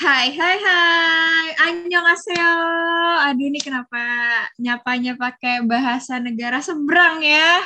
Hai, hai, hai. Annyeonghaseyo. Aduh, ini kenapa nyapanya pakai bahasa negara seberang ya?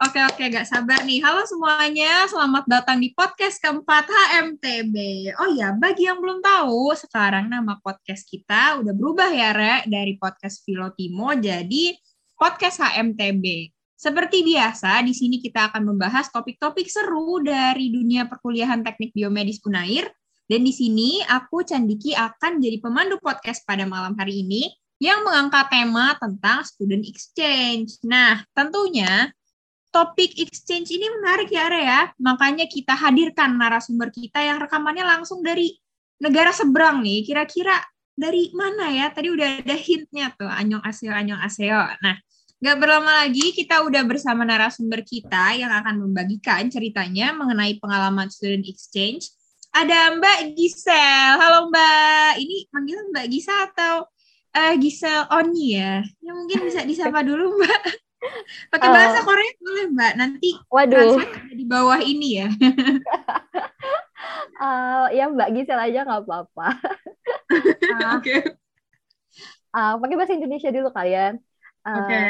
Oke, oke, gak sabar nih. Halo semuanya, selamat datang di podcast keempat HMTB. Oh ya, bagi yang belum tahu, sekarang nama podcast kita udah berubah ya, Re, dari podcast Filotimo jadi podcast HMTB. Seperti biasa, di sini kita akan membahas topik-topik seru dari dunia perkuliahan teknik biomedis Unair dan di sini aku Candiki akan jadi pemandu podcast pada malam hari ini yang mengangkat tema tentang student exchange. Nah, tentunya topik exchange ini menarik ya, Area. Makanya kita hadirkan narasumber kita yang rekamannya langsung dari negara seberang nih. Kira-kira dari mana ya? Tadi udah ada hintnya tuh, Anyong Aseo, Anyong Aseo. Nah, Gak berlama lagi, kita udah bersama narasumber kita yang akan membagikan ceritanya mengenai pengalaman student exchange ada Mbak Gisel. Halo Mbak, ini manggilnya Mbak Gisel atau uh, Gisel Oni ya? Ya mungkin bisa disapa dulu Mbak. Pakai bahasa uh, Korea boleh Mbak. Nanti waduh. ada di bawah ini ya. uh, ya Mbak Gisel aja nggak apa-apa. uh, Oke. Okay. Uh, pakai bahasa Indonesia dulu kalian. Uh, Oke. Okay.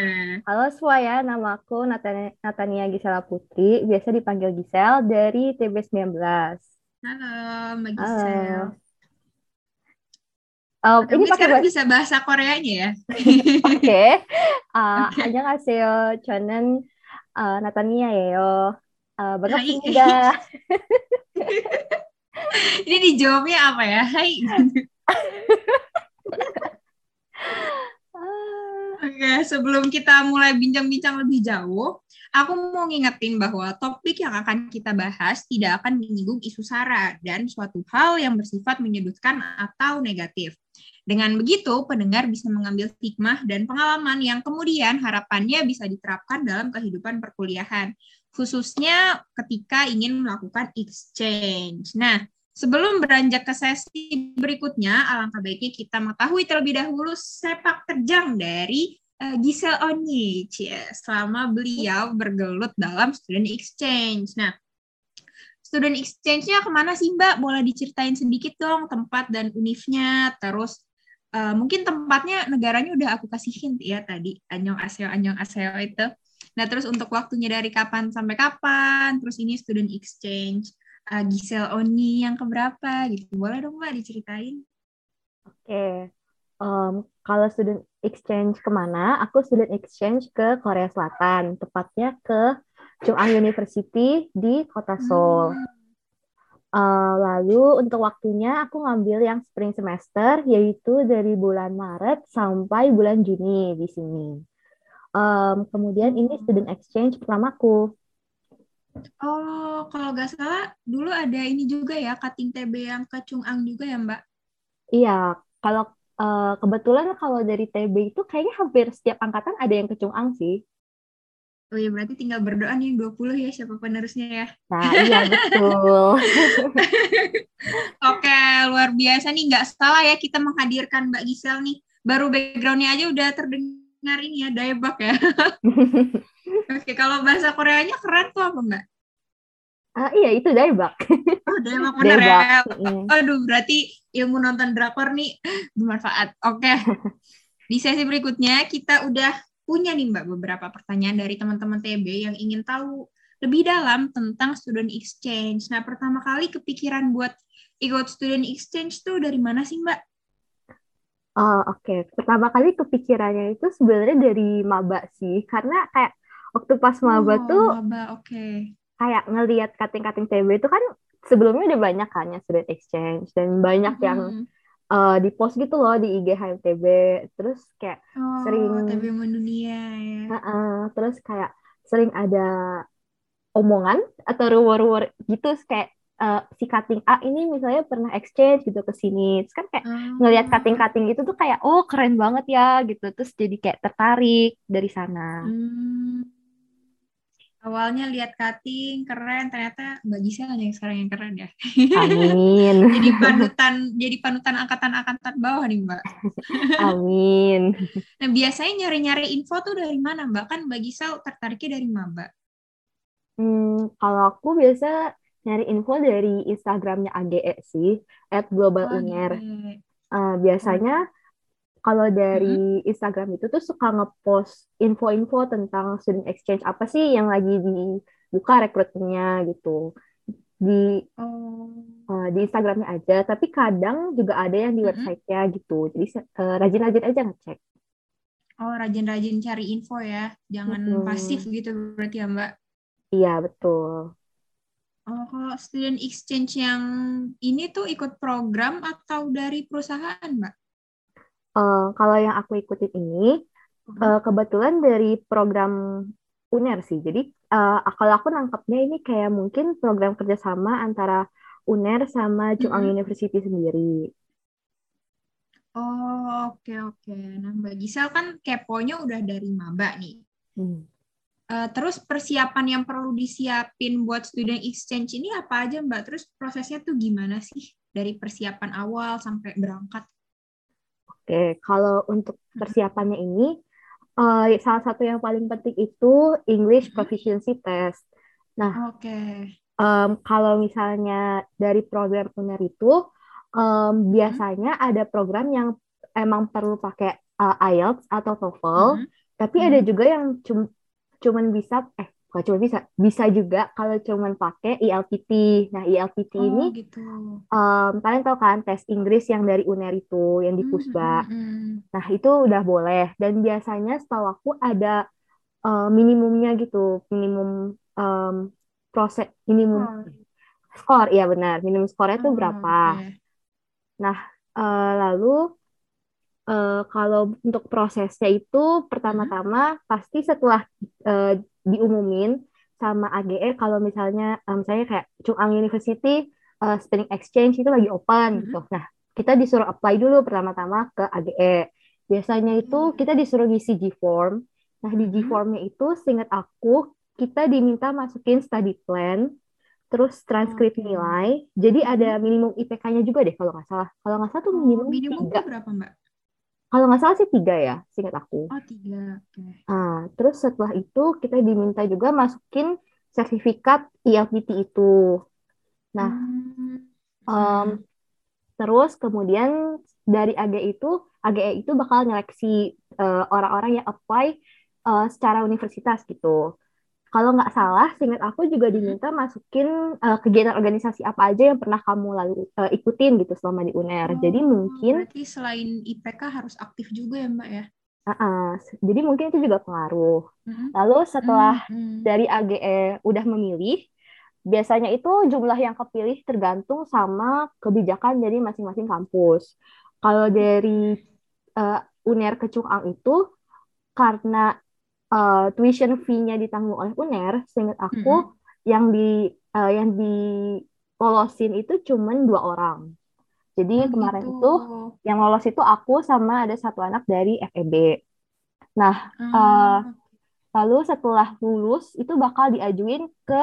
Halo semua ya, nama aku Natania, Natania Gisela Putri, biasa dipanggil Gisel dari TB19. Halo, Mbak Gisel. Um, ini pakai bahasa... bisa bahasa Koreanya ya. Oke. okay. Uh, okay. 안녕하세요. 저는 uh, 나타니아예요. Uh, 반갑습니다. ini dijawabnya apa ya? Hai. Oke, sebelum kita mulai bincang-bincang lebih jauh, Aku mau ngingetin bahwa topik yang akan kita bahas tidak akan menyinggung isu SARA dan suatu hal yang bersifat menyudutkan atau negatif. Dengan begitu, pendengar bisa mengambil hikmah dan pengalaman yang kemudian harapannya bisa diterapkan dalam kehidupan perkuliahan, khususnya ketika ingin melakukan exchange. Nah, sebelum beranjak ke sesi berikutnya, alangkah baiknya kita mengetahui terlebih dahulu sepak terjang dari uh, Giselle Onyi, ya, selama beliau bergelut dalam student exchange. Nah, student exchange-nya ke mana sih Mbak? Boleh diceritain sedikit dong tempat dan unifnya, terus uh, mungkin tempatnya negaranya udah aku kasih hint ya tadi, Anyong Aseo, Anyong Aseo itu. Nah, terus untuk waktunya dari kapan sampai kapan, terus ini student exchange, uh, Giselle Oni yang keberapa gitu. Boleh dong Mbak diceritain? Oke, okay. um, kalau student exchange ke mana? Aku student exchange ke Korea Selatan, tepatnya ke Chung-Ang University di kota Seoul. Hmm. Uh, lalu untuk waktunya aku ngambil yang spring semester, yaitu dari bulan Maret sampai bulan Juni di sini. Um, kemudian ini student exchange pertamaku. Oh, kalau nggak salah dulu ada ini juga ya, cutting TB yang ke Chung-Ang juga ya, Mbak? Iya, kalau uh, kebetulan kalau dari TB itu kayaknya hampir setiap angkatan ada yang kecung-ang sih. Oh iya, berarti tinggal berdoa nih 20 ya siapa penerusnya ya. Nah, iya betul. Oke, luar biasa nih. Nggak salah ya kita menghadirkan Mbak Gisel nih. Baru backgroundnya aja udah terdengar ini ya, daebak ya. Oke, kalau bahasa Koreanya keren tuh apa Mbak? Ah, iya, itu daebak. Oh, daebak bener ya. Aduh, berarti ilmu nonton drakor nih bermanfaat. Oke. Di sesi berikutnya kita udah punya nih Mbak beberapa pertanyaan dari teman-teman TB yang ingin tahu lebih dalam tentang student exchange. Nah, pertama kali kepikiran buat ikut student exchange tuh dari mana sih Mbak? Oh, oke. Okay. Pertama kali kepikirannya itu sebenarnya dari maba sih. Karena kayak waktu pas maba oh, tuh maba, oke. Okay. Kayak ngelihat kating-kating TB itu kan sebelumnya udah banyak kan ya student exchange dan banyak hmm. yang uh, di post gitu loh di IG HMTB terus kayak oh, sering TB mendunia ya uh -uh, terus kayak sering ada omongan atau rumor-rumor gitu kayak uh, si cutting A ini misalnya pernah exchange gitu ke sini. Terus kan kayak oh. ngelihat cutting-cutting gitu tuh kayak oh keren banget ya gitu. Terus jadi kayak tertarik dari sana. Hmm. Awalnya lihat cutting keren. Ternyata Mbak Gisel ada yang sekarang yang keren ya. Amin. Jadi panutan jadi panutan angkatan-angkatan bawah nih Mbak. Amin. Nah biasanya nyari-nyari info tuh dari mana Mbak? Kan Mbak Gisel tertariknya dari maba hmm, kalau aku biasa nyari info dari Instagramnya AGE sih, at Global Oh, Uner. gitu. Uh, biasanya kalau dari Instagram itu tuh suka ngepost info-info tentang student exchange apa sih yang lagi dibuka rekrutmennya gitu di Oh. uh, di Instagramnya aja. Tapi kadang juga ada yang di Mm-mm. websitenya gitu. Jadi uh, rajin-rajin aja ngecek. Oh, rajin-rajin cari info ya. Jangan Mm-mm. pasif gitu berarti ya, Mbak. Iya betul. Oh, kalau student exchange yang ini tuh ikut program atau dari perusahaan, Mbak? Uh, kalau yang aku ikutin ini uh, kebetulan dari program UNER sih. Jadi uh, kalau aku nangkapnya ini kayak mungkin program kerjasama antara UNER sama Chung Ang Mm-mm. University sendiri. Oh, oke oke. Nah, Mbak Gisel kan keponya udah dari maba nih. Hmm. Eh, terus persiapan yang perlu disiapin buat student exchange ini apa aja, Mbak? Terus prosesnya tuh gimana sih dari persiapan awal sampai berangkat? Oke, kalau untuk persiapannya ini, uh, salah satu yang paling penting itu English Mm-mm. Proficiency Test. Nah, Oke. um, kalau misalnya dari program UNER itu, um, biasanya ada program yang emang perlu pakai uh, IELTS atau TOEFL, Mhm. tapi ada Mhm. juga yang cum cuman bisa, eh, bukan cuma bisa, bisa juga kalau cuman pakai IELTP. Nah, IELTP ini Oh, gitu. um, kalian tahu kan tes Inggris yang dari UNER itu, yang di Hmm, Pusba. hmm, hmm. Nah, itu udah boleh. Dan biasanya setahu aku ada uh, minimumnya gitu, minimum um, proses, minimum Oh, skor, ya benar. Minimum skornya itu oh, berapa. oke. Uh, lalu uh, kalau untuk prosesnya itu pertama-tama pasti setelah uh, diumumin sama AGE kalau misalnya um, misalnya kayak Chung Ang University uh, Exchange itu lagi open Mhm. gitu. Nah, kita disuruh apply dulu pertama-tama ke AGE. Biasanya itu Hmm. kita disuruh ngisi G-form. Nah, di. G-formnya itu seingat aku kita diminta masukin study plan, terus transkrip Oke. nilai. Jadi ada minimum IPK-nya juga deh kalau nggak salah. Kalau nggak salah tuh Oh, minimum minimum tiga. tuh berapa, Mbak? Kalau nggak salah sih tiga ya, seingat aku. Oh, tiga. Oke. Nah, terus setelah itu kita diminta juga masukin sertifikat IELTP itu. Nah, Hmm. em, terus kemudian dari AGE itu, AGE itu bakal nyeleksi eh, orang-orang yang apply eh, secara universitas gitu. Kalau nggak salah, seingat aku juga diminta masukin eh, kegiatan organisasi apa aja yang pernah kamu lalu eh, ikutin gitu selama di UNER. Jadi Oh, mungkin berarti selain IPK harus aktif juga ya, Mbak ya? uh-uh, jadi mungkin itu juga pengaruh. Mhm. Lalu setelah Hmm, hmm. dari AGE udah memilih, biasanya itu jumlah yang kepilih tergantung sama kebijakan dari masing-masing kampus. Kalau dari eh, UNER ke Chung Ang itu karena eh, tuition fee-nya ditanggung oleh UNER, seingat aku Mhm. yang di eh, yang dilolosin itu cuman dua orang. Jadi Oh, kemarin gitu. itu yang lolos itu aku sama ada satu anak dari FEB. Nah, Ah, Lalu setelah lulus itu bakal diajuin ke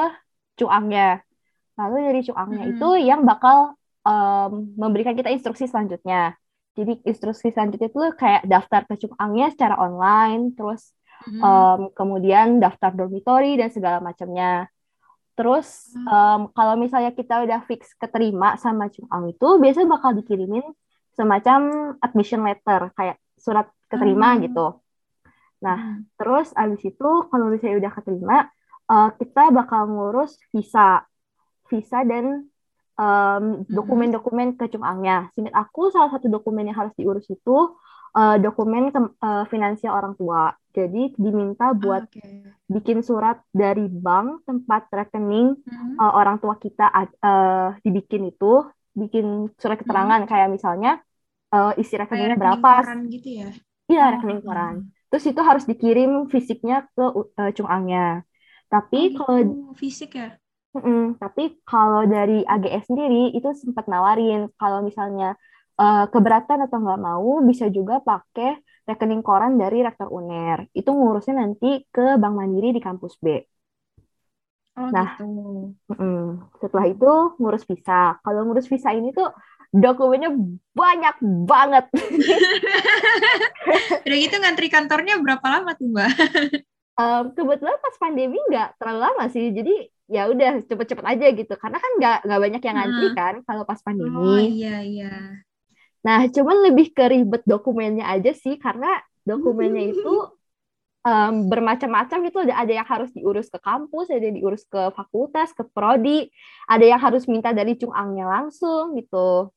Cuangnya. Lalu dari Cuangnya Mm-mm. itu yang bakal em, memberikan kita instruksi selanjutnya. Jadi instruksi selanjutnya itu kayak daftar ke Cuangnya secara online, terus em, kemudian daftar dormitory dan segala macamnya. Terus em, kalau misalnya kita udah fix keterima sama Cuang itu, biasanya bakal dikirimin semacam admission letter, kayak surat keterima Ah. gitu. Nah, Hmm. Terus abis itu kalau misalnya udah keterima, eh, kita bakal ngurus visa, visa dan em, dokumen-dokumen ke Cungangnya. Singkat aku salah satu dokumen yang harus diurus itu eh, dokumen ke- eh, finansial orang tua. Jadi diminta Ah, buat oke. bikin surat dari bank tempat rekening Mhm. eh, orang tua kita eh, dibikin itu, bikin surat keterangan kayak misalnya eh, isi rekeningnya rekening berapa, koran gitu ya? iya Oh, rekening hmm. koran. Terus itu harus dikirim fisiknya ke uh, Cungangnya. Tapi Oh, kalau gitu. fisik ya? mm-mm, tapi kalau dari AGS sendiri itu sempat nawarin kalau misalnya uh, keberatan atau nggak mau bisa juga pakai rekening koran dari rektor UNER. Itu ngurusnya nanti ke Bank Mandiri di kampus B. Oh, Nah. gitu. Mm-mm. Setelah itu ngurus visa. Kalau ngurus visa ini tuh dokumennya banyak banget. Udah gitu ngantri kantornya berapa lama tuh, Mbak? Em, kebetulan pas pandemi nggak terlalu lama sih, jadi ya udah cepet-cepet aja gitu karena kan nggak nggak banyak yang ngantri Hmm. kan kalau pas Oh pandemi. iya iya. Nah, cuman lebih ke ribet dokumennya aja sih, karena dokumennya itu em, bermacam-macam gitu. Ada, ada yang harus diurus ke kampus, ada yang diurus ke fakultas, ke prodi, ada yang harus minta dari cungangnya langsung gitu.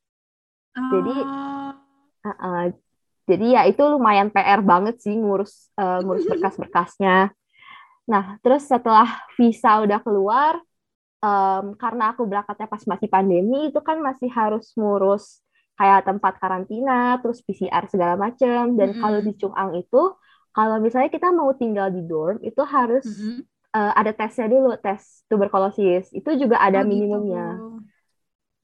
Jadi, uh, uh, jadi ya itu lumayan PR banget sih ngurus eh, ngurus berkas-berkasnya. Nah, terus setelah visa udah keluar, em, karena aku berangkatnya pas masih pandemi, itu kan masih harus ngurus kayak tempat karantina, terus PCR segala macam. Dan kalau Mm-mm. di Chung'ang itu, kalau misalnya kita mau tinggal di dorm, itu harus Mm-mm. eh, ada tesnya dulu, tes tuberkulosis. Itu juga ada Oh gitu. minimumnya.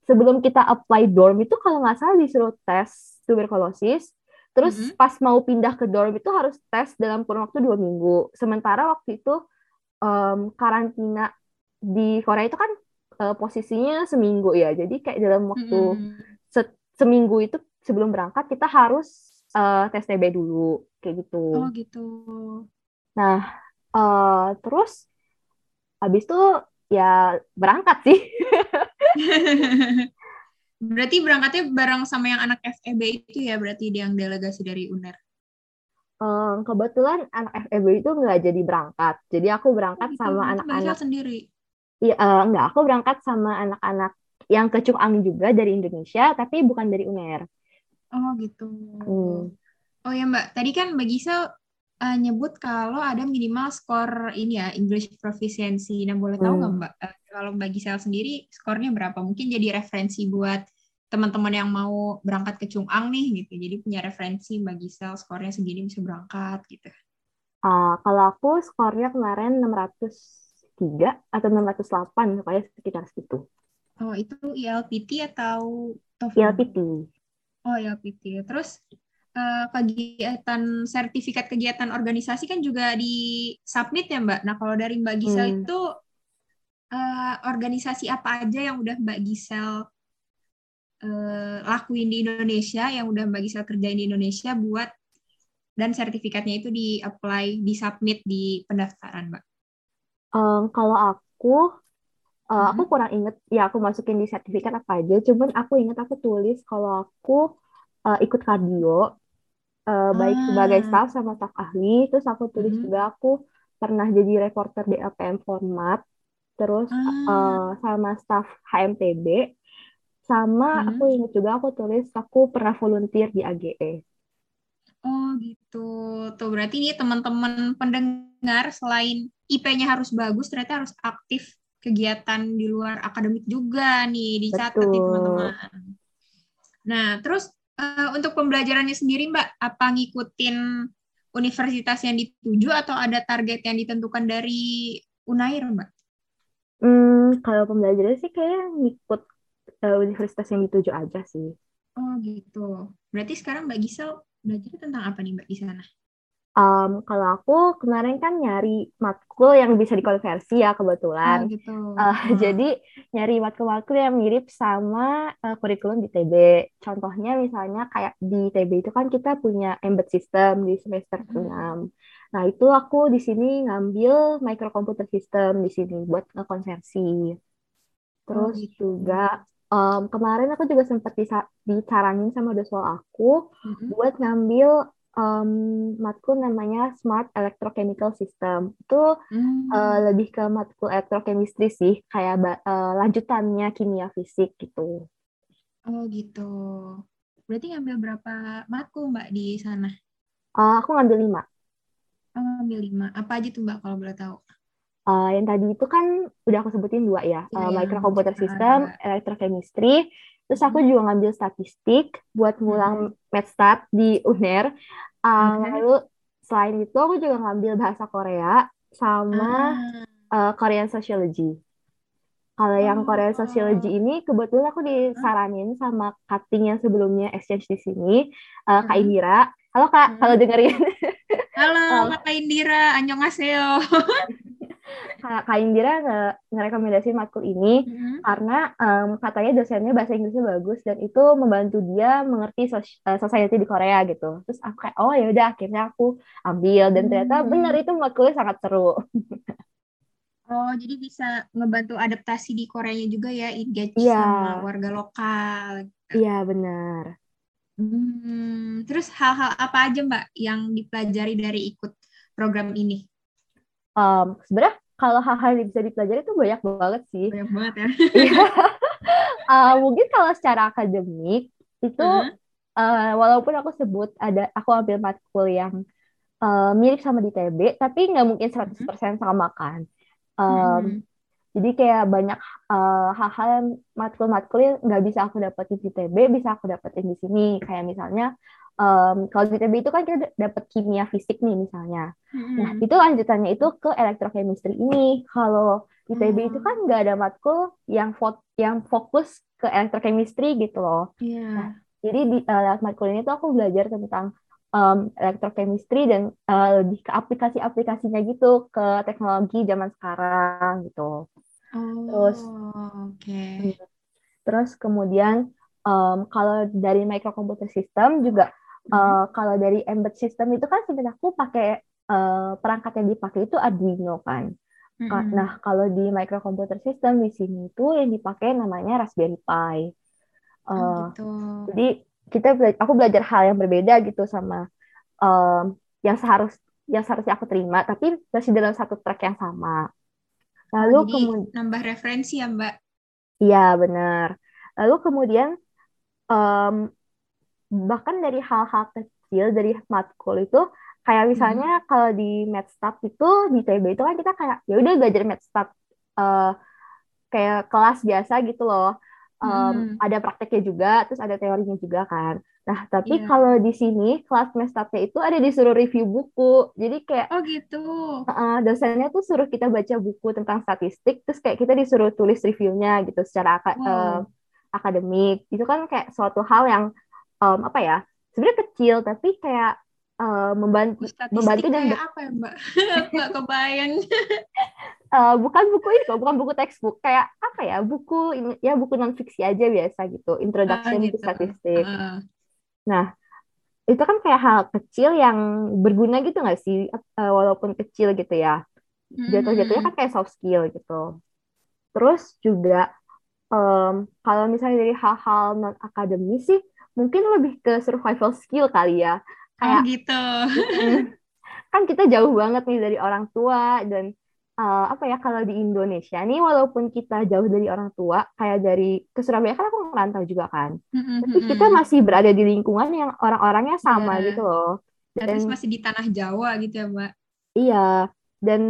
Sebelum kita apply dorm itu kalau nggak salah disuruh tes tuberkulosis. Terus Mm-mm. pas mau pindah ke dorm itu harus tes dalam kurun waktu dua minggu. Sementara waktu itu em, karantina di Korea itu kan eh, posisinya seminggu ya. Jadi kayak dalam waktu Mm-mm. se- seminggu itu sebelum berangkat kita harus eh, tes TB dulu kayak gitu. Oh gitu. Nah, eh, terus habis itu ya berangkat sih. Berarti berangkatnya bareng sama yang anak FEB itu ya, berarti dia yang delegasi dari UNER. Em, kebetulan anak FEB itu nggak jadi berangkat. Jadi aku Oh berangkat gitu, sama anak-anak sendiri. Iya, eh, enggak, aku berangkat sama anak-anak yang ke Chung'ang juga dari Indonesia, tapi bukan dari UNER. Oh gitu. Hmm. Oh ya Mbak, tadi kan Mbak Gisel eh, nyebut kalau ada minimal skor ini ya, English proficiency. Nah boleh tahu nggak Hmm. Mbak, eh, kalau Mbak Gisel sendiri skornya berapa? Mungkin jadi referensi buat teman-teman yang mau berangkat ke Chung'ang nih gitu. Jadi punya referensi Mbak Gisel skornya segini bisa berangkat gitu. Ah, kalau aku skornya kemarin 603 atau 608, pokoknya sekitar situ. Oh itu ILPT atau TOEFL? ILPT. Oh ILPT. Terus eh, kegiatan sertifikat kegiatan organisasi kan juga di submit ya Mbak. Nah kalau dari Mbak Gisel Hmm. itu eh, organisasi apa aja yang udah Mbak Gisel eh, lakuin di Indonesia, yang udah Mbak Gisel kerjain di Indonesia buat dan sertifikatnya itu di apply, di submit di pendaftaran Mbak. Em, kalau aku, eh, aku Mhm. kurang inget, ya aku masukin di sertifikat apa aja, cuman aku inget aku tulis kalau aku eh, ikut kardio, eh, baik sebagai Ah, staff sama staff ahli, terus aku tulis mhm. juga aku pernah jadi reporter di LPM Format, terus Ah, eh, sama staff HMTB, sama aku mhm. inget juga aku tulis aku pernah volunteer di. AGE. Oh gitu. Tuh berarti ini teman-teman pendengar selain IP-nya harus bagus, ternyata harus aktif kegiatan di luar akademik juga nih, dicatat nih Betul. teman-teman. Nah, terus eh, untuk pembelajarannya sendiri Mbak, apa ngikutin universitas yang dituju atau ada target yang ditentukan dari Unair Mbak? Hmm, kalau pembelajaran sih kayak ngikut eh, universitas yang dituju aja sih. Oh gitu. Berarti sekarang Mbak Gisel belajar tentang apa nih Mbak di sana? Em, kalau aku kemarin kan nyari matkul yang bisa dikonversi ya Oh kebetulan. gitu. Eh, Heeh. jadi nyari matkul-matkul yang mirip sama eh, kurikulum di TB. Contohnya misalnya kayak di TB itu kan kita punya embed system di semester Mm-mm. 6. Nah, itu aku di sini ngambil microcomputer system di sini buat ngekonversi. Oh Terus gitu. juga em, kemarin aku juga sempat dicaranin sama dosen aku Mm-mm. buat ngambil em, matkul namanya Smart Electrochemical System. Itu Hmm. eh, lebih ke matkul elektrochemistry sih, kayak eh, lanjutannya kimia fisik gitu. Oh gitu. Berarti ngambil berapa matkul Mbak di sana? Eh, aku ngambil lima. Oh, ngambil lima. Apa aja tuh Mbak kalau boleh tahu? Eh, yang tadi itu kan udah aku sebutin dua ya, Ya Eh, yang microcomputer ah, system, dua. Terus aku juga ngambil statistik buat ngulang MedStat di UNER. Eh, Oke. lalu selain itu aku juga ngambil bahasa Korea sama Ah. eh, Korean Sociology. Kalau yang Korean Sociology Oh. ini kebetulan aku disaranin sama cutting yang sebelumnya exchange di sini, eh, Kak Mm-mm. Indira. Halo Kak, kalau Mm-mm. dengerin. Halo Eh, Kak Indira, annyeonghaseyo. Kak Indira nge- ngerekomendasiin matkul ini Mm-mm. karena em, katanya dosennya bahasa Inggrisnya bagus dan itu membantu dia mengerti sos- eh, society di Korea gitu. Terus aku kayak oh ya udah akhirnya aku ambil dan ternyata benar Hmm. itu matkulnya sangat seru. Oh jadi bisa ngebantu adaptasi di Koreanya juga ya, engage Iya. sama warga lokal. Iya, benar. Hmm, terus hal-hal apa aja Mbak yang dipelajari dari ikut program ini? Um, sebenarnya kalau hal-hal yang bisa dipelajari itu banyak banget sih. Banyak banget ya. Uh, mungkin kalau secara akademik itu Heeh. uh, walaupun aku sebut ada aku ambil matkul yang uh, mirip sama di TB, tapi nggak mungkin 100% sama kan. Um, Hmm. Jadi kayak banyak uh, hal-hal yang matkul-matkul yang nggak bisa aku dapetin di TB, bisa aku dapetin di sini. Kayak misalnya um, kalau di TB itu kan kita dapat kimia fisik nih misalnya. Nah Hmm. itu lanjutannya itu ke elektrochemistry ini. Kalau di TB itu Oh. kan nggak ada matkul yang fo- yang fokus ke elektrochemistry gitu loh. Iya. Jadi di uh, lewat matkul ini tuh aku belajar tentang um, elektrochemistry dan uh, lebih ke aplikasi-aplikasinya gitu ke teknologi zaman sekarang gitu. Terus Oh, oke. terus kemudian um, kalau dari microcomputer system juga Hmm. Uh, kalau dari embedded system itu kan sebenarnya aku pakai uh, perangkat yang dipakai itu Arduino kan. Ka- Mm-mm. Nah, kalau di microcomputer system di sini itu yang dipakai namanya Raspberry Pi. Oh, Uh, gitu. jadi kita bela- aku belajar hal yang berbeda gitu sama um, yang seharus yang seharusnya aku terima, tapi masih dalam satu track yang sama. Lalu Oh, kemudian nambah referensi ya Mbak. Iya, benar. Lalu kemudian em, bahkan dari hal-hal kecil dari matkul itu kayak misalnya kalau di MedStat itu di TB itu kan kita kayak ya udah belajar MedStat eh, kayak kelas biasa gitu loh. Em, Hmm. ada prakteknya juga, terus ada teorinya juga kan. Nah, tapi Iya. kalau di sini kelas MedStatnya itu ada disuruh review buku. Jadi kayak Oh gitu. Uh, dosennya tuh suruh kita baca buku tentang statistik, terus kayak kita disuruh tulis reviewnya gitu secara Wow. uh, akademik. Itu kan kayak suatu hal yang um, apa ya? Sebenarnya kecil tapi kayak uh, membantu Statistik membantu dan apa ya Mbak? Nggak kebayang. uh, bukan buku ini kok, bukan buku textbook, kayak apa ya? Buku ini- ya buku non fiksi aja biasa gitu, Introduction Ah, to gitu. Statistics. Heeh. Nah, itu kan kayak hal kecil yang berguna gitu nggak sih? Uh, walaupun kecil gitu ya. jatuh-jatuhnya Hmm. kan kayak soft skill gitu. Terus juga em, kalau misalnya dari hal-hal non akademis sih mungkin lebih ke survival skill kali ya. Oh Kayak gitu. mm, kan kita jauh banget nih dari orang tua dan eh, apa ya kalau di Indonesia nih walaupun kita jauh dari orang tua kayak dari ke Surabaya kan aku merantau juga kan. Hmm, Tapi kita masih berada di lingkungan yang orang-orangnya sama Iya. gitu loh. Dan terus masih di tanah Jawa gitu ya Mbak. Iya, dan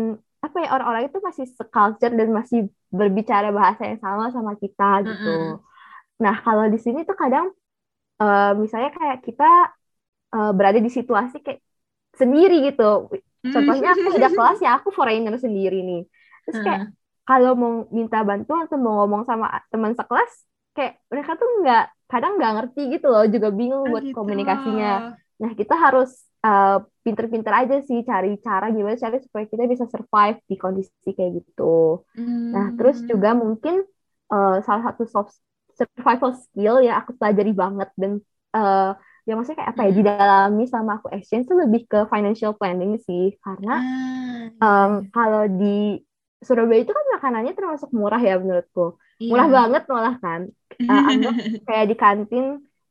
apa ya orang-orang itu masih seculture dan masih berbicara bahasa yang sama sama kita gitu. Mm-mm. Nah, kalau di sini tuh kadang eh, misalnya kayak kita eh, berada di situasi kayak sendiri gitu. Contohnya aku udah kelas ya aku foreigner sendiri nih. Terus kayak Heeh. kalau mau minta bantuan atau mau ngomong sama teman sekelas kayak mereka tuh nggak kadang nggak ngerti gitu loh, juga bingung Oh, buat gitu. komunikasinya. Nah, kita harus uh, pinter-pinter aja sih cari cara gimana cara supaya kita bisa survive di kondisi kayak gitu. Nah, terus Hmm. juga mungkin uh, salah satu soft survival skill yang aku pelajari banget dan uh, ya maksudnya kayak apa ya Hmm. didalami sama aku exchange itu lebih ke financial planning sih karena um, kalau di Surabaya itu kan makanannya termasuk murah ya menurutku. iya. Murah banget malah kan. Uh, anggap kayak di kantin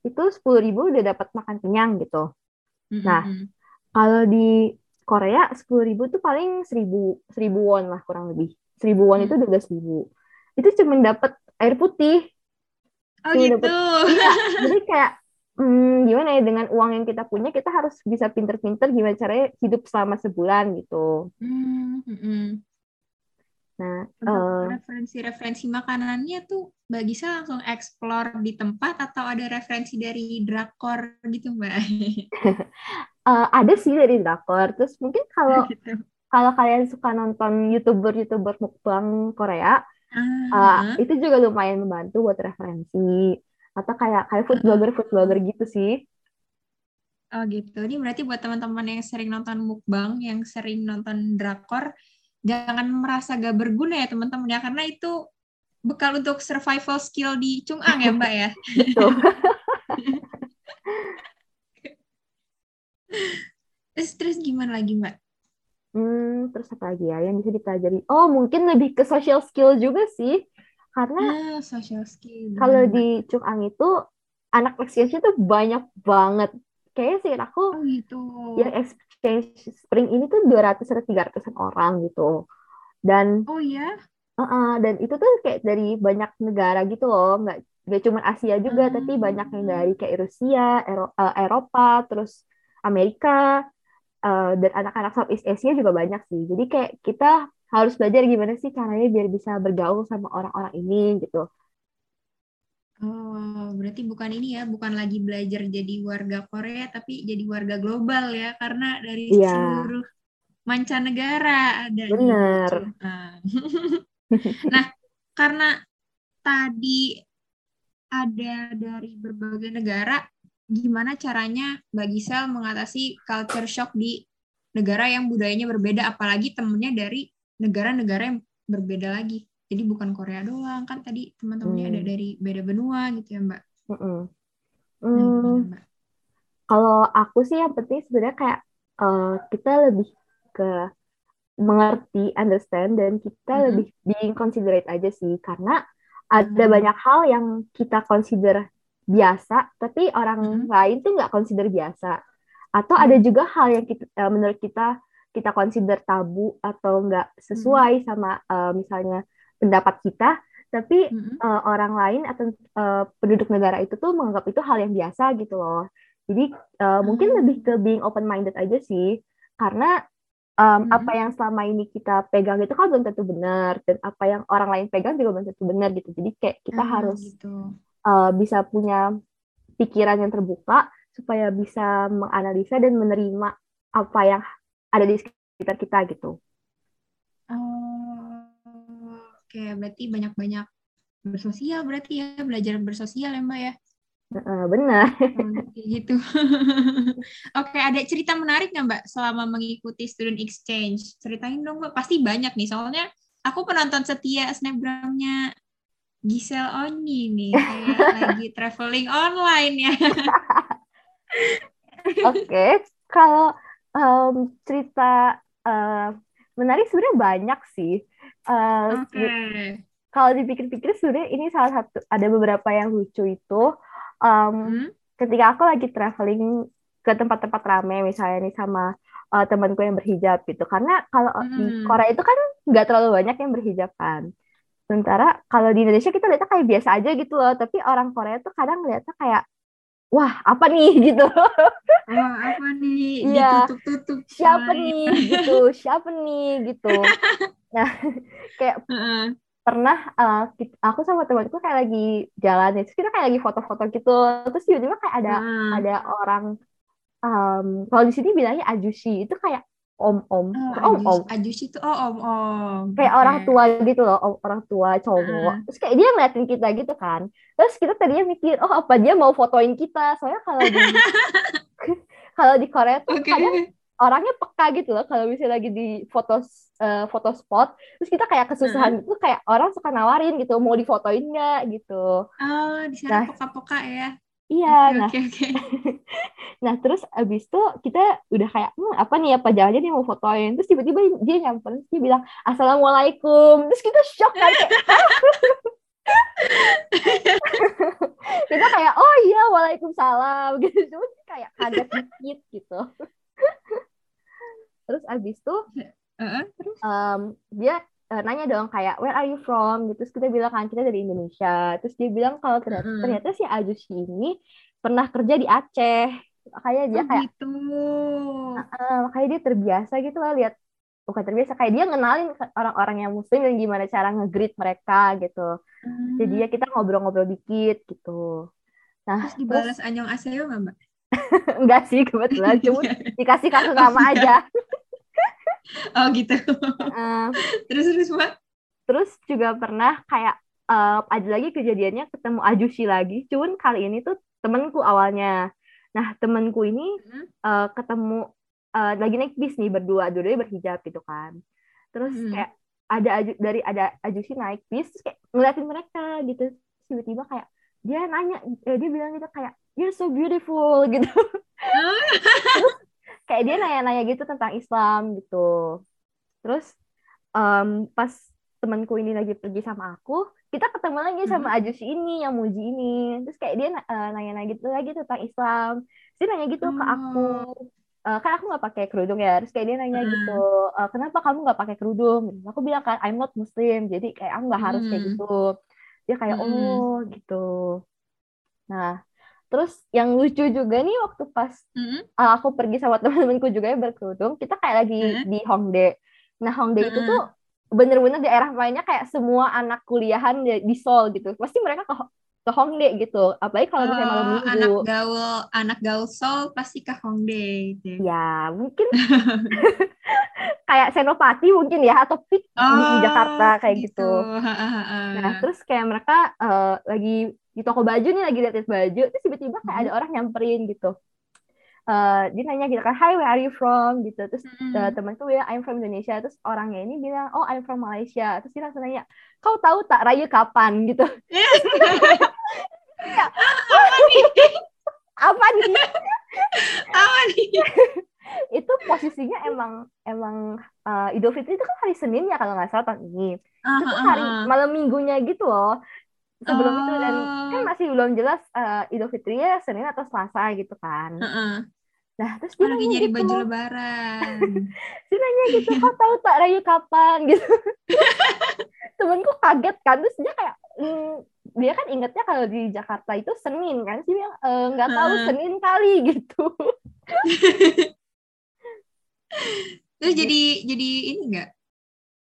itu sepuluh ribu udah dapat makan kenyang gitu. Nah, Mm-mm. Kalau di Korea sepuluh ribu tuh paling seribu seribu won lah kurang lebih. Seribu won itu Hmm. dua belas ribu. Itu cuma dapat air putih. Oh Cuma gitu. dapet- Iya. Jadi kayak hmm, gimana ya dengan uang yang kita punya kita harus bisa pinter-pinter gimana caranya hidup selama sebulan gitu. Hmm, mm-mm. Nah, Untuk eh, referensi-referensi makanannya tuh Mbak Gisa langsung explore di tempat atau ada referensi dari drakor gitu Mbak? eh, ada sih dari drakor. Terus mungkin kalau Gitu. kalau kalian suka nonton youtuber-youtuber mukbang Korea, Ah, Uh, itu juga lumayan membantu buat referensi atau kayak kayak food blogger food blogger gitu sih oh gitu. Ini berarti buat teman-teman yang sering nonton mukbang, yang sering nonton drakor, jangan merasa gak berguna ya teman-teman ya, karena itu bekal untuk survival skill di Chung'ang ya Mbak ya. Terus, terus gimana lagi Mbak? Hmm, terus apa lagi ya yang bisa dipelajari? Oh, mungkin lebih ke social skill juga sih. Karena Ah, social skill. kalau di Chung-Ang itu anak exchange tuh banyak banget. Kayaknya sih aku Oh gitu. yang exchange spring ini tuh 200 atau 300-an orang gitu. Dan Oh iya. uh-uh, dan itu tuh kayak dari banyak negara gitu loh, nggak nggak cuma Asia juga, tapi banyak yang Ah. dari kayak Rusia, Ero- eh, Eropa, terus Amerika, eh, dan anak-anak Southeast Asia juga banyak sih. Jadi kayak kita harus belajar gimana sih caranya biar bisa bergaul sama orang-orang ini gitu. Oh, berarti bukan ini ya, bukan lagi belajar jadi warga Korea, tapi jadi warga global ya, karena dari Iya. seluruh mancanegara ada. Chung-Ang. Nah, karena tadi ada dari berbagai negara, gimana caranya Mbak Gisel mengatasi culture shock di negara yang budayanya berbeda, apalagi temennya dari negara-negara yang berbeda lagi. Jadi bukan Korea doang, kan tadi teman-temannya ada Hmm. dari beda benua gitu ya Mbak. Nah, Hmm, gimana Mbak? kalau aku sih yang penting sebenarnya kayak eh, kita lebih ke mengerti, understand, dan kita Mhm. lebih being considerate aja sih, karena ada Hmm. banyak hal yang kita consider biasa, tapi orang Mhm. lain tuh nggak consider biasa. Atau ada Hmm. juga hal yang kita, eh, menurut kita kita consider tabu atau nggak sesuai sama eh, misalnya pendapat kita, tapi Mhm. eh, orang lain atau eh, penduduk negara itu tuh menganggap itu hal yang biasa gitu loh. Jadi eh, mungkin Hmm. lebih ke being open minded aja sih, karena em, Mhm. apa yang selama ini kita pegang itu kan belum tentu benar, dan apa yang orang lain pegang juga belum tentu benar gitu. Jadi kayak kita Ah, harus gitu. Eh, bisa punya pikiran yang terbuka supaya bisa menganalisa dan menerima apa yang ada di sekitar kita gitu. Oh, oke, berarti banyak-banyak bersosial berarti ya, belajar bersosial ya Mbak ya. Eh, benar. Oh, gitu. Oke, ada cerita menarik nggak Mbak selama mengikuti student exchange? Ceritain dong Mbak, pasti banyak nih, soalnya aku penonton setia snapgramnya Giselle Oni nih, kayak lagi traveling online ya. Oke, kalau em, cerita eh, menarik sebenarnya banyak sih. Eh, Oke. Kalau dipikir-pikir sebenarnya ini salah satu ada beberapa yang lucu itu. Em, Hmm? ketika aku lagi traveling ke tempat-tempat rame misalnya nih sama eh, temanku yang berhijab gitu. Karena kalau di Hmm. Korea itu kan nggak terlalu banyak yang berhijab kan. Sementara kalau di Indonesia kita lihatnya kayak biasa aja gitu loh. Tapi orang Korea tuh kadang lihatnya kayak wah apa nih gitu. Wah, apa nih? Iya. Ditutup-tutup. siapa nih gitu siapa nih gitu nah kayak Heeh. pernah uh, kit- aku sama temanku kayak lagi jalan terus kita kayak lagi foto-foto gitu terus tiba-tiba kayak ada Heeh. ada orang um, kalau di sini bilangnya ajushi itu kayak om-om Oh, om-om Ajus, itu oh om-om. kayak Oke. orang tua gitu loh om- orang tua cowok Heeh. terus kayak dia ngeliatin kita gitu kan terus kita tadinya mikir oh apa dia mau fotoin kita soalnya kalau di kalau di Korea tuh Oke. kadang orangnya peka gitu loh kalau misalnya lagi di foto eh, foto spot terus kita kayak kesusahan gitu kayak orang suka nawarin gitu mau difotoin nggak gitu Oh, di sana Nah. poka-poka ya. iya Oke, nah oke, oke. nah terus abis itu kita udah kayak hmm, apa nih apa jangan dia mau fotoin? Terus tiba-tiba dia nyamperin dia bilang assalamualaikum. Terus kita shock kan kayak, kita kayak oh iya waalaikumsalam. Gitu cuma kayak kaget dikit gitu. Terus abis itu Heeh, terus? em, dia eh, nanya dong kayak where are you from? Gitu terus kita bilang kan kita dari Indonesia. Terus dia bilang kalau ternyata, Mm-mm. ternyata si Ajushi ini pernah kerja di Aceh makanya dia Oh, kayak gitu. eh, makanya dia terbiasa gitu loh lihat bukan terbiasa kayak dia ngenalin orang-orang yang muslim dan gimana cara nge-greet mereka gitu Hmm. jadi ya kita ngobrol-ngobrol dikit gitu nah Terus dibalas anyong aseo nggak, Mbak? enggak sih kebetulan cuma dikasih kartu nama aja Oh, gitu. Eh, Terus terus, Mbak? Terus juga pernah kayak eh, ada lagi kejadiannya ketemu Ajushi lagi, cuman kali ini tuh temenku awalnya. Nah temenku ini Hmm. eh, ketemu eh, lagi naik bis nih berdua, dua-duanya berhijab gitu kan. Terus Hmm. kayak ada Aju- dari ada Ajushi naik bis, terus kayak ngeliatin mereka gitu. Tiba-tiba kayak dia nanya, eh, dia bilang gitu kayak you're so beautiful gitu. Ah. kayak dia nanya-nanya gitu tentang Islam gitu. terus um, pas temanku ini lagi pergi sama aku kita ketemu lagi sama Hmm. Ajus ini yang muji ini terus kayak dia uh, nanya-nanya gitu lagi tentang Islam dia nanya gitu ke aku Uh, kan aku nggak pakai kerudung ya terus kayak dia nanya Hmm. gitu "Uh, kenapa kamu nggak pakai kerudung aku bilang kan I'm not Muslim jadi kayak aku nggak harus kayak Hmm. gitu dia kayak Hmm. oh gitu nah terus yang lucu juga nih waktu pas uh, aku pergi sama teman-temanku juga yang berkerudung kita kayak lagi Hmm. di Hongdae nah Hongdae itu Hmm. tuh bener-bener daerah mainnya kayak semua anak kuliahan di, Seoul gitu pasti mereka ke ke Hongdae gitu apalagi kalau misalnya malam Oh, minggu anak gaul, anak gaul Seoul pasti ke Hongdae gitu. ya mungkin kayak Senopati mungkin ya atau Pik di, di Jakarta kayak gitu. Ha. Nah terus kayak mereka eh, lagi di toko baju nih lagi lihat baju terus tiba-tiba kayak Hmm. ada orang nyamperin gitu. Eh, dia nanya gitu kan, Hi, where are you from? gitu. Terus Mm-mm. eh, temanku bilang, I'm from Indonesia. Terus orangnya ini bilang, oh, I'm from Malaysia. Terus dia langsung nanya, kau tahu tak Raya kapan? gitu. Ya, Apa nih? apa nih? Apa nih? itu posisinya emang emang eh, Idul Fitri itu kan hari Senin ya kalau nggak salah tahun ini. Ah, itu tuh hari malam minggunya gitu loh sebelum itu dan kan Oh. masih belum jelas eh, Idul Fitrinya Senin atau Selasa gitu kan Heeh. nah terus dia Lagi nyari gitu baju lebaran. dia nanya gitu kau tahu tak Rayu kapan gitu temenku kaget kan terus dia kayak "Hmm, dia kan ingetnya kalau di Jakarta itu Senin kan sih bilang "Eh, nggak tahu Heeh. Senin kali gitu Terus jadi jadi ini enggak?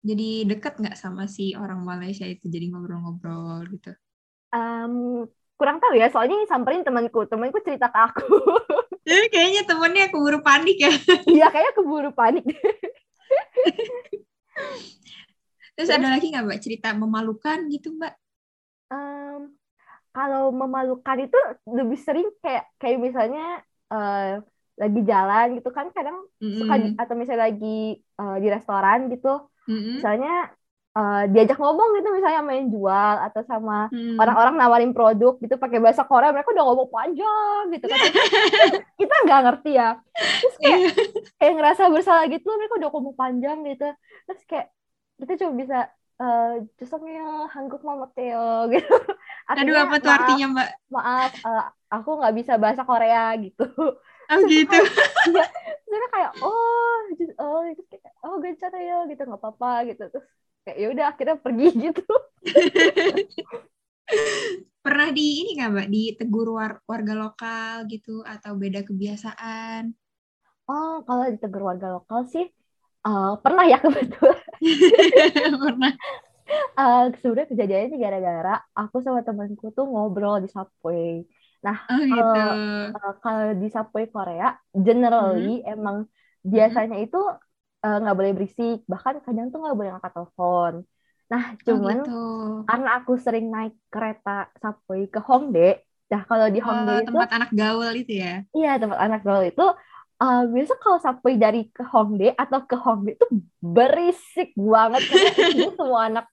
Jadi deket nggak sama si orang Malaysia itu jadi ngobrol-ngobrol gitu. Em, kurang tahu ya soalnya yang samperin temanku temanku cerita ke aku Jadi kayaknya temennya keburu panik ya. iya kayaknya keburu panik Terus ada lagi nggak mbak cerita memalukan gitu mbak? Em, kalau memalukan itu lebih sering kayak kayak misalnya eh, lagi jalan gitu kan kadang suka di- Mm-mm. atau misalnya lagi eh, di restoran gitu Mm-mm. misalnya eh, diajak ngomong gitu misalnya main jual atau sama Hmm. orang-orang nawarin produk gitu pakai bahasa Korea mereka udah ngomong panjang gitu kan kita nggak ngerti ya terus kayak Iya. kayak ngerasa bersalah gitu mereka udah ngomong panjang gitu terus kayak kita cuma bisa eh justru Hanguk Mama Teo gitu Aduh Artinya, apa tuh maaf, artinya mbak? maaf eh, aku nggak bisa bahasa Korea gitu Oh gitu. terus kayak oh just, oh itu kayak oh gencar ya gitu nggak apa-apa gitu terus kayak ya udah akhirnya pergi gitu Pernah di ini nggak mbak? Ditegur war- warga lokal gitu atau beda kebiasaan? oh kalau ditegur warga lokal sih eh, pernah ya kebetulan Pernah. Eh, sebenarnya kejadiannya gara-gara aku sama temanku tuh ngobrol di subway Oh gitu. Eh, kalau di subway Korea generally emang biasanya itu eh, nggak boleh berisik bahkan kadang tuh nggak boleh angkat telepon nah Oh cuman gitu. karena aku sering naik kereta subway ke Hongdae nah kalau di Oh, Hongdae itu tempat anak gaul itu ya? iya tempat anak gaul itu eh, biasa kalau subway dari ke Hongdae atau ke Hongdae itu berisik banget karena semua anak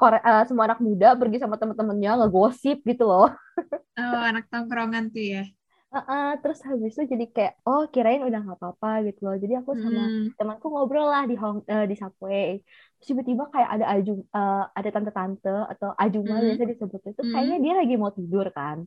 Korea, eh, semua anak muda pergi sama teman-temannya ngegosip gitu loh Oh anak tongkrongan tuh ya? Heeh, terus habis itu jadi kayak oh kirain udah nggak apa-apa gitu loh jadi aku sama Hmm. temanku ngobrol lah di hong eh, di subway terus tiba-tiba kayak ada aju eh, ada tante-tante atau ajuma Hmm. biasa disebut itu Hmm. kayaknya dia lagi mau tidur kan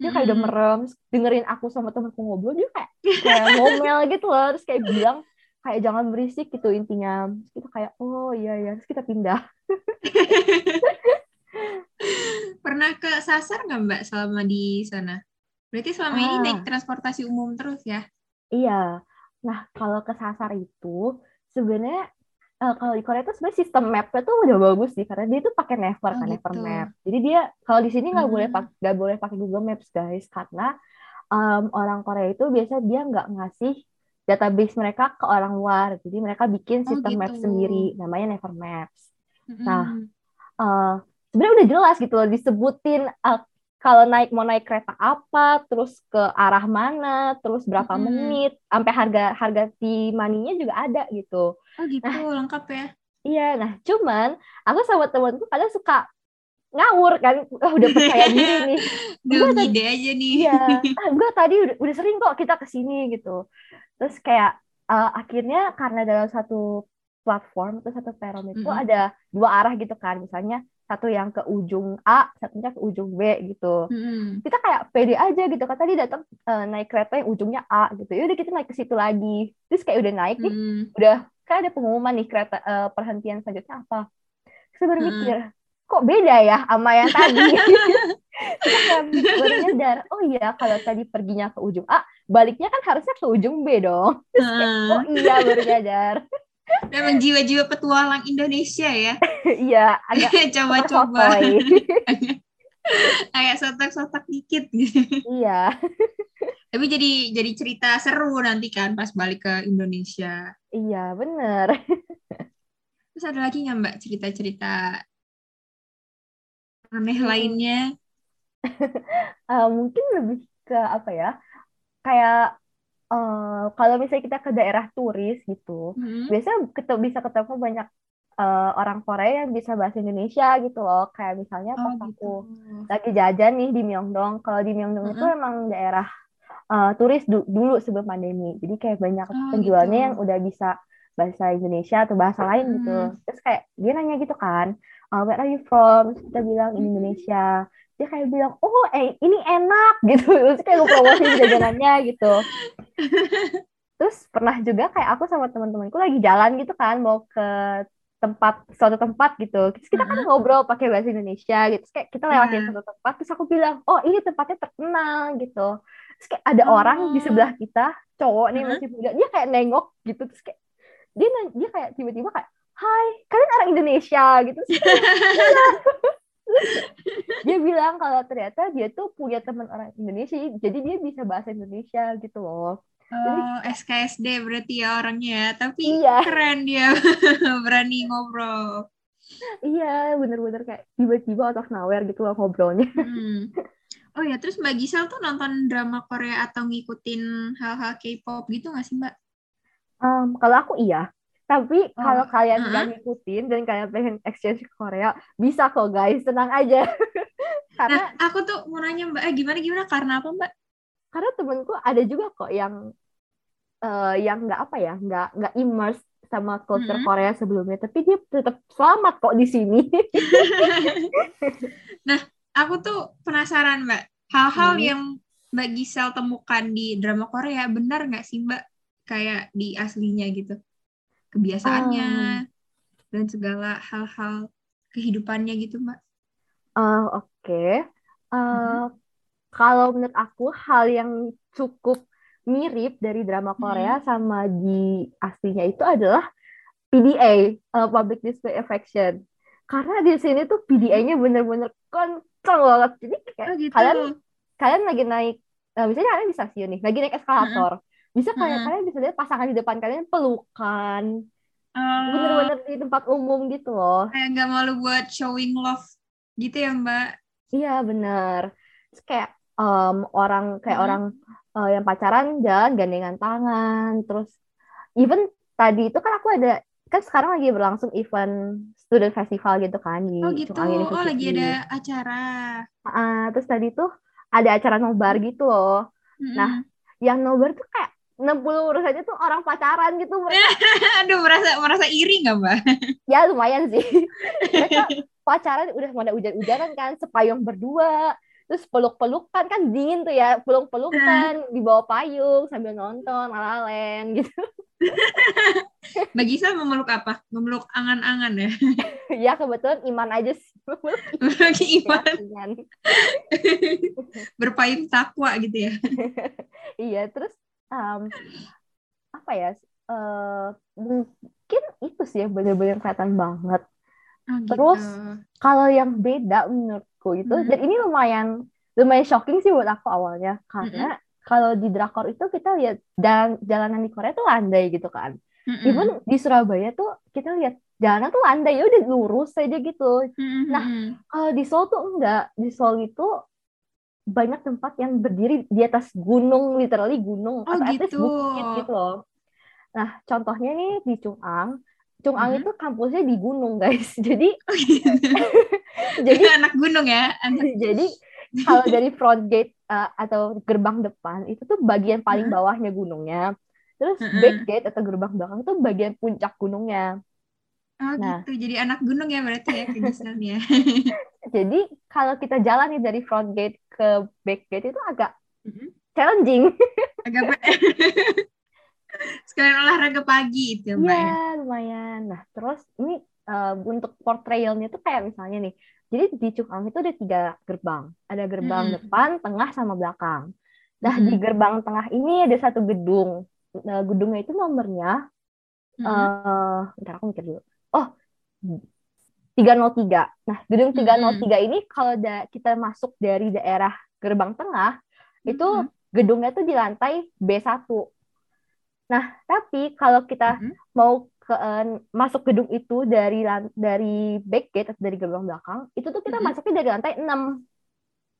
dia kayak udah Hmm. merem dengerin aku sama temanku ngobrol dia kayak kayak ngomel gitu loh terus kayak bilang kayak jangan berisik gitu intinya terus kita kayak oh iya iya terus kita pindah Pernah ke Sasar nggak Mbak selama di sana? Berarti selama ini Ah. naik transportasi umum terus ya? Iya. Nah, kalau kesasar itu sebenarnya eh, kalau di Korea itu sebenarnya sistem mapnya tuh udah bagus sih karena dia tuh pakai Naver Oh, kan Naver gitu. Map. Jadi dia kalau di sini nggak boleh Hmm. nggak boleh pakai Google Maps guys karena em, orang Korea itu biasa dia nggak ngasih database mereka ke orang luar. Jadi mereka bikin Oh, sistem map gitu. sendiri namanya Naver Maps. Nah, eh sebenarnya udah jelas gitu loh disebutin eh, kalau naik mau naik kereta apa, terus ke arah mana, terus berapa Mm-mm. menit, sampai harga harga di maninya juga ada gitu. Oh gitu, lengkap ya? Iya, nah cuman aku sama temanku kadang suka ngawur kan, "Ah, udah percaya diri nih. Gue ngide aja nih. Iya, ah, gue tadi udah, udah sering kok kita ke sini gitu. Terus kayak eh, akhirnya karena dalam satu platform atau satu peron itu Mhm. ada dua arah gitu kan misalnya satu yang ke ujung A satunya ke ujung B gitu Mm-mm. kita kayak pede aja gitu kan tadi datang eh, naik kereta yang ujungnya A gitu ya udah kita naik ke situ lagi terus kayak udah naik nih Mm. udah kan ada pengumuman nih kereta eh, perhentian selanjutnya apa terus baru Mm. mikir kok beda ya sama yang tadi kayak baru nyadar oh iya kalau tadi perginya ke ujung A baliknya kan harusnya ke ujung B dong terus kayak oh Heeh. iya baru nyadar Memang jiwa-jiwa petualang Indonesia ya. iya agak Coba-coba. Kayak sotak-sotak dikit iya Tapi jadi jadi cerita seru nanti kan pas balik ke Indonesia. iya bener Terus ada lagi nggak Mbak cerita-cerita aneh Hmm. lainnya? Eh, mungkin lebih ke apa ya kayak eh, kalau misalnya kita ke daerah turis gitu Hmm. biasanya ketemu, bisa ketemu banyak eh, orang Korea yang bisa bahasa Indonesia gitu loh kayak misalnya Oh pas gitu. aku lagi jajan nih di Myeongdong kalau di Myeongdong itu Mm-mm. emang daerah eh, turis du- dulu sebelum pandemi jadi kayak banyak Oh, penjualnya gitu. yang udah bisa bahasa Indonesia atau bahasa lain gitu Mm. terus kayak dia nanya gitu kan "Uh, where are you from terus kita bilang "In Mm. Indonesia dia kayak bilang oh eh, ini enak gitu. Terus kayak promosi jajanannya gitu. Terus pernah juga kayak aku sama teman-temanku lagi jalan gitu kan mau ke tempat suatu tempat gitu. Terus kita kan ngobrol pakai bahasa Indonesia gitu. Terus kayak kita lewatin satu tempat terus aku bilang oh ini tempatnya terkenal gitu. Terus kayak ada orang di Oh. sebelah kita cowok nih masih muda dia kayak nengok gitu. Terus kayak dia dia kayak tiba-tiba kayak Hai kalian orang Indonesia gitu. Terus kayak, dia bilang kalau ternyata dia tuh punya teman orang Indonesia jadi dia bisa bahasa Indonesia gitu loh Oh, SKSD berarti ya orangnya. Tapi Iya. keren dia. Berani ngobrol. iya bener-bener kayak tiba-tiba out of nowhere gitu loh ngobrolnya Hmm. Oh ya, terus Mbak Gisel tuh nonton drama Korea atau ngikutin hal-hal K-pop gitu nggak sih Mbak? Em, kalau aku iya tapi Oh, kalau kalian uh-uh. nggak ngikutin dan kalian pengen exchange ke Korea bisa kok guys tenang aja karena Nah, aku tuh mau nanya Mbak, eh gimana gimana karena apa Mbak? karena temenku ada juga kok yang eh, yang nggak apa ya nggak nggak immerse sama culture Mm-mm. Korea sebelumnya tapi dia tetap selamat kok di sini nah, aku tuh penasaran Mbak, hal-hal Hmm. yang Mbak Gisel temukan di drama Korea benar nggak sih Mbak? Kayak di aslinya gitu, kebiasaannya dan segala hal-hal kehidupannya gitu Mbak. Eh, oke Eh, Mhm. kalau menurut aku hal yang cukup mirip dari drama Korea sama di aslinya itu adalah PDA, eh, Public Display Affection. Karena di sini tuh PDA-nya bener-bener kenceng banget. Jadi kayak Oh gitu. kalian kalian lagi naik, eh, misalnya kalian di stasiun nih, lagi naik eskalator. Bisa kalian Mm-mm. kalian bisa lihat pasangan di depan kalian pelukan, Oh, bener-bener di tempat umum gitu loh. kayak nggak malu buat showing love gitu ya Mbak? Iya bener. Terus kayak em, orang kayak Mhm. orang eh, yang pacaran jalan gandengan tangan. Terus even tadi itu kan aku ada kan sekarang lagi berlangsung event student festival gitu kan di Oh gitu. Oh lagi ada acara. Ah, terus tadi tuh ada acara nobar gitu loh. Mm-mm. Nah, Yang nobar tuh kayak 60% tuh orang pacaran gitu. Mereka Aduh merasa merasa iri nggak Mbak? ya lumayan sih. Mereka pacaran udah pada hujan-hujanan kan, sepayung berdua. Terus peluk-pelukan kan dingin tuh ya, peluk-pelukan di bawah payung sambil nonton lalalen gitu. Mbak Gisel memeluk apa? Memeluk angan-angan ya? ya kebetulan iman aja sih. Memeluk iman. Ringan. Berpayung takwa gitu ya? Iya, terus um, apa ya? eh, mungkin itu sih yang bener-bener kelihatan banget. Oh, gitu. Terus, Kalau yang beda menurutku itu, Mhm. dan ini lumayan lumayan shocking sih buat aku awalnya, karena kalau di drakor itu kita lihat jalan jalanan di Korea tuh landai gitu kan. Mm-mm. Even di Surabaya tuh kita lihat jalanan tuh landai ya udah lurus aja gitu. Mm-mm. Nah, Kalau di Seoul tuh enggak, di Seoul itu banyak tempat yang berdiri di atas gunung, literally gunung Oh, atau gitu. bukit gitu loh. Nah, contohnya nih di Chung'ang, Chung'ang Mhm. itu kampusnya di gunung guys. Jadi Oh, gitu. jadi anak gunung ya? Anak... jadi kalau dari front gate uh, atau gerbang depan itu tuh bagian paling Mhm. bawahnya gunungnya. Terus Mhm. back gate atau gerbang belakang itu bagian puncak gunungnya. Oh Nah. gitu, jadi anak gunung ya berarti ya ke Gisel ya. Jadi kalau kita jalan nih dari front gate ke back gate itu agak Mhm. challenging. Agak ber- sekalian olahraga pagi itu ya, Mbak ya. Iya, lumayan. Nah, terus ini eh, untuk portrayalnya tuh kayak misalnya nih, jadi di Cukang itu ada tiga gerbang. Ada gerbang Mm-mm. depan, tengah, sama belakang. Nah, di Mm-mm. gerbang tengah ini ada satu gedung. Nah, gedungnya itu nomornya, eh bentar aku mikir dulu. Oh, 303. Nah, gedung 303 ini kalau da- kita masuk dari daerah gerbang tengah, itu gedungnya tuh di lantai B1. Nah, tapi kalau kita Mm-mm. mau ke eh, masuk gedung itu dari dari back gate atau dari gerbang belakang, itu tuh kita Mm-mm. masuknya dari lantai 6.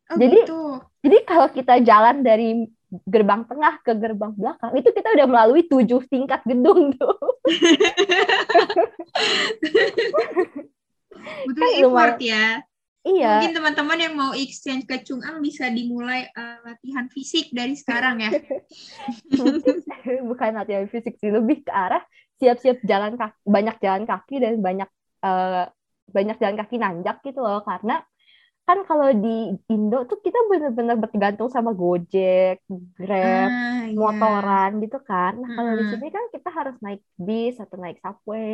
Oh Jadi- gitu. Jadi kalau kita jalan dari gerbang tengah ke gerbang belakang, itu kita udah melalui tujuh tingkat gedung tuh. Butuh Kan effort lumayan. ya. Iya, Mungkin teman-teman yang mau exchange ke Chung'ang bisa dimulai eh, latihan fisik dari sekarang ya. bukan latihan fisik sih, lebih ke arah siap-siap jalan kaki, banyak jalan kaki dan banyak eh, banyak jalan kaki nanjak gitu loh. Karena kan kalau di Indo tuh kita bener-bener bergantung sama Gojek, Grab, Ah, iya. motoran gitu kan. Nah, kalau di Mm-mm. sini kan kita harus naik bis atau naik subway.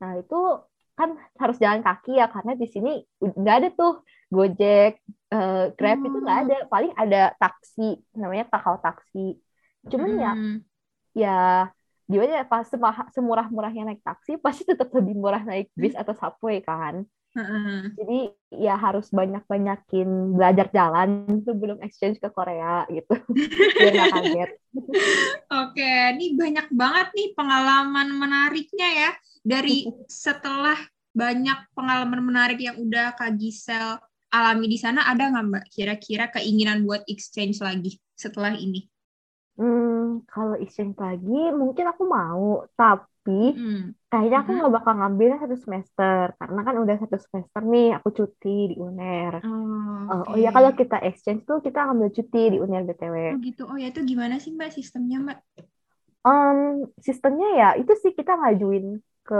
Nah, itu kan harus jalan kaki ya karena di sini nggak ada tuh Gojek, eh, Grab itu nggak Oh. ada. Paling ada taksi, namanya Kakao Taksi. Cuman ya Mm. ya gimana ya pas semurah-murahnya naik taksi pasti tetap lebih murah naik bis atau subway kan. Jadi ya harus banyak-banyakin belajar jalan sebelum exchange ke Korea gitu. Biar nggak kaget. Oke, ini banyak banget nih pengalaman menariknya ya. Dari setelah banyak pengalaman menarik yang udah Kak Gisel alami di sana, ada nggak Mbak kira-kira keinginan buat exchange lagi setelah ini? Hmm, kalau exchange lagi mungkin aku mau, tapi Hmm. kayaknya aku Mhm. nggak bakal ngambilnya satu semester karena kan udah satu semester nih aku cuti di UNER. Oh, oke. oh ya kalau kita exchange tuh kita ngambil cuti di UNER BTW. Oh gitu. Oh ya itu gimana sih Mbak sistemnya Mbak? Em, sistemnya ya itu sih kita ngajuin ke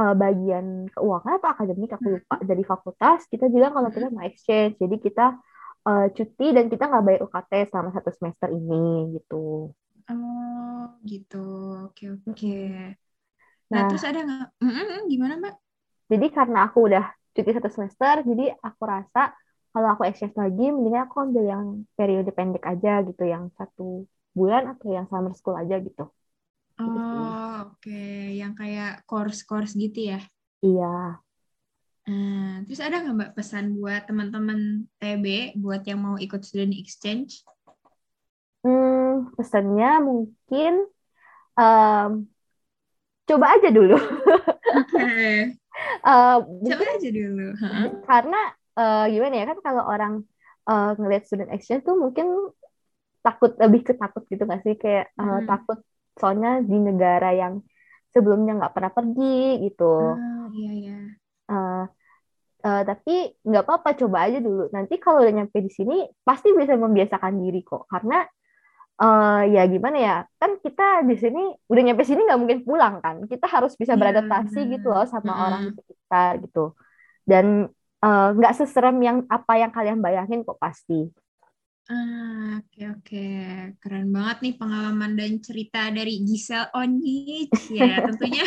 eh, bagian keuangan atau akademik aku lupa dari fakultas kita bilang kalau kita mau exchange jadi kita eh, cuti dan kita nggak bayar UKT selama satu semester ini gitu. Oh gitu. Oke oke. Nah, Nah, terus ada nggak? Mm-mm, gimana Mbak? jadi karena aku udah cuti satu semester, jadi aku rasa kalau aku exchange lagi, mendingan aku ambil yang periode pendek aja gitu, yang satu bulan atau yang summer school aja gitu. Gitu. Oh oke. Yang kayak course-course gitu ya? Iya. Nah, terus ada nggak Mbak pesan buat teman-teman TB buat yang mau ikut student exchange? Hmm, pesannya mungkin em, coba aja dulu. Oke, Eh, coba mungkin aja dulu. Heeh. karena eh, gimana ya kan kalau orang eh, ngelihat student exchange tuh mungkin takut lebih ke takut gitu nggak sih kayak eh, Mm. takut soalnya di negara yang sebelumnya nggak pernah pergi gitu. Ah, iya iya. Eh, eh, tapi nggak apa-apa coba aja dulu. Nanti kalau udah nyampe di sini pasti bisa membiasakan diri kok. Karena eh, ya gimana ya kan kita di sini udah nyampe sini nggak mungkin pulang kan. Kita harus bisa Iya, beradaptasi benar. gitu loh sama orang di sekitar gitu. Dan eh, nggak seserem yang apa yang kalian bayangin kok pasti. Ah, oke oke. Keren banget nih pengalaman dan cerita dari Giselle Onyich ya. Tentunya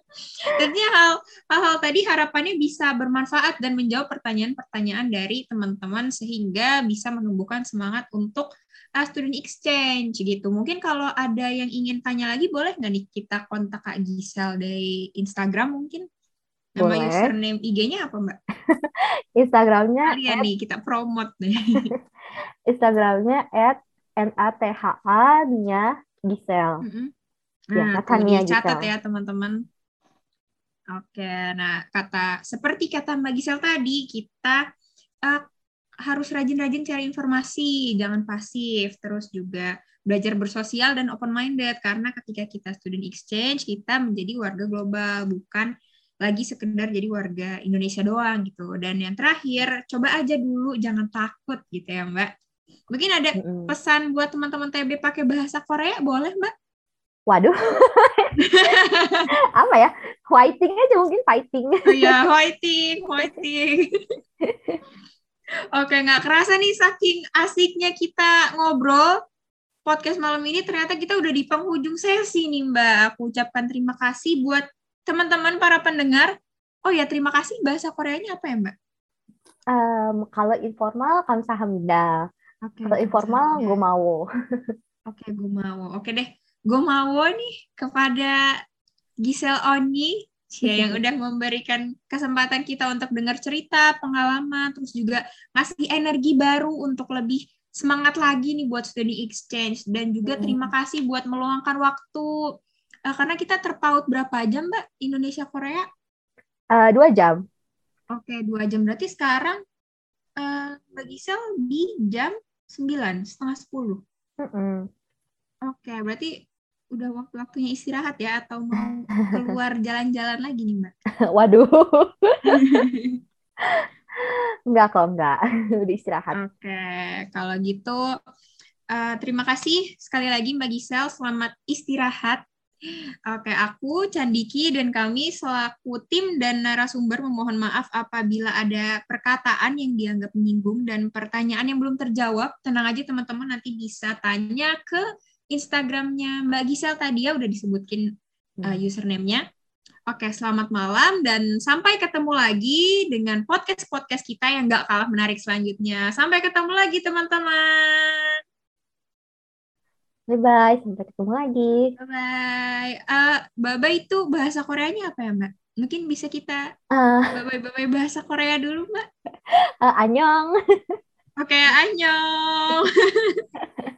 tentunya hal hal-hal tadi harapannya bisa bermanfaat dan menjawab pertanyaan-pertanyaan dari teman-teman sehingga bisa menumbuhkan semangat untuk uh, student exchange gitu. Mungkin kalau ada yang ingin tanya lagi boleh nggak nih kita kontak Kak Giselle dari Instagram mungkin? Nama Boleh. username IG-nya apa Mbak? Instagramnya Kalian nih kita promote nih. Instagramnya at natha nya Gisel. Mm-mm. Ya, Nah, kata tuh Nia dicatat Gisel. ya teman-teman. Oke, nah kata seperti kata Mbak Gisel tadi, kita eh, harus rajin-rajin cari informasi, jangan pasif, terus juga belajar bersosial dan open minded karena ketika kita student exchange, kita menjadi warga global, bukan lagi sekedar jadi warga Indonesia doang gitu. Dan yang terakhir, coba aja dulu, jangan takut gitu ya Mbak. Mungkin ada pesan buat teman-teman TB pakai bahasa Korea, boleh Mbak? Waduh, apa ya? Whiting aja mungkin fighting. Oh iya, whiting, whiting. Oke, nggak kerasa nih saking asiknya kita ngobrol podcast malam ini ternyata kita udah di penghujung sesi nih Mbak. Aku ucapkan terima kasih buat teman-teman para pendengar. Oh ya, terima kasih bahasa Koreanya apa ya Mbak? Um, kalau informal kamsahamnida. Oke. Kalau informal gue mau. Oke, gue mau. Oke deh, gue mau nih kepada Giselle Oni, Cia yang udah memberikan kesempatan kita untuk dengar cerita, pengalaman, terus juga ngasih energi baru untuk lebih semangat lagi nih buat studi exchange dan juga terima kasih buat meluangkan waktu Eh, karena kita terpaut berapa jam Mbak Indonesia Korea? Eh, dua jam. Oke, dua jam berarti sekarang eh Mbak Giselle di jam 9, setengah 10. Mm-mm. Oke, berarti udah waktu-waktunya istirahat ya atau mau keluar jalan-jalan lagi nih, Mbak? Waduh. Enggak kok, enggak. Udah istirahat. Oke, kalau gitu eh, terima kasih sekali lagi Mbak Gisel, selamat istirahat. Oke, aku Candiki dan kami selaku tim dan narasumber memohon maaf apabila ada perkataan yang dianggap menyinggung dan pertanyaan yang belum terjawab. Tenang aja teman-teman nanti bisa tanya ke Instagramnya Mbak Gisel tadi ya udah disebutin uh, username-nya. Oke, selamat malam dan sampai ketemu lagi dengan podcast-podcast kita yang gak kalah menarik selanjutnya. Sampai ketemu lagi teman-teman. Bye-bye. Sampai ketemu lagi. Bye-bye. Uh, bye-bye itu bahasa Koreanya apa ya, Mbak? Mungkin bisa kita Eh, bye-bye bahasa Korea dulu, Mbak. eh, annyeong. Oke, annyeong.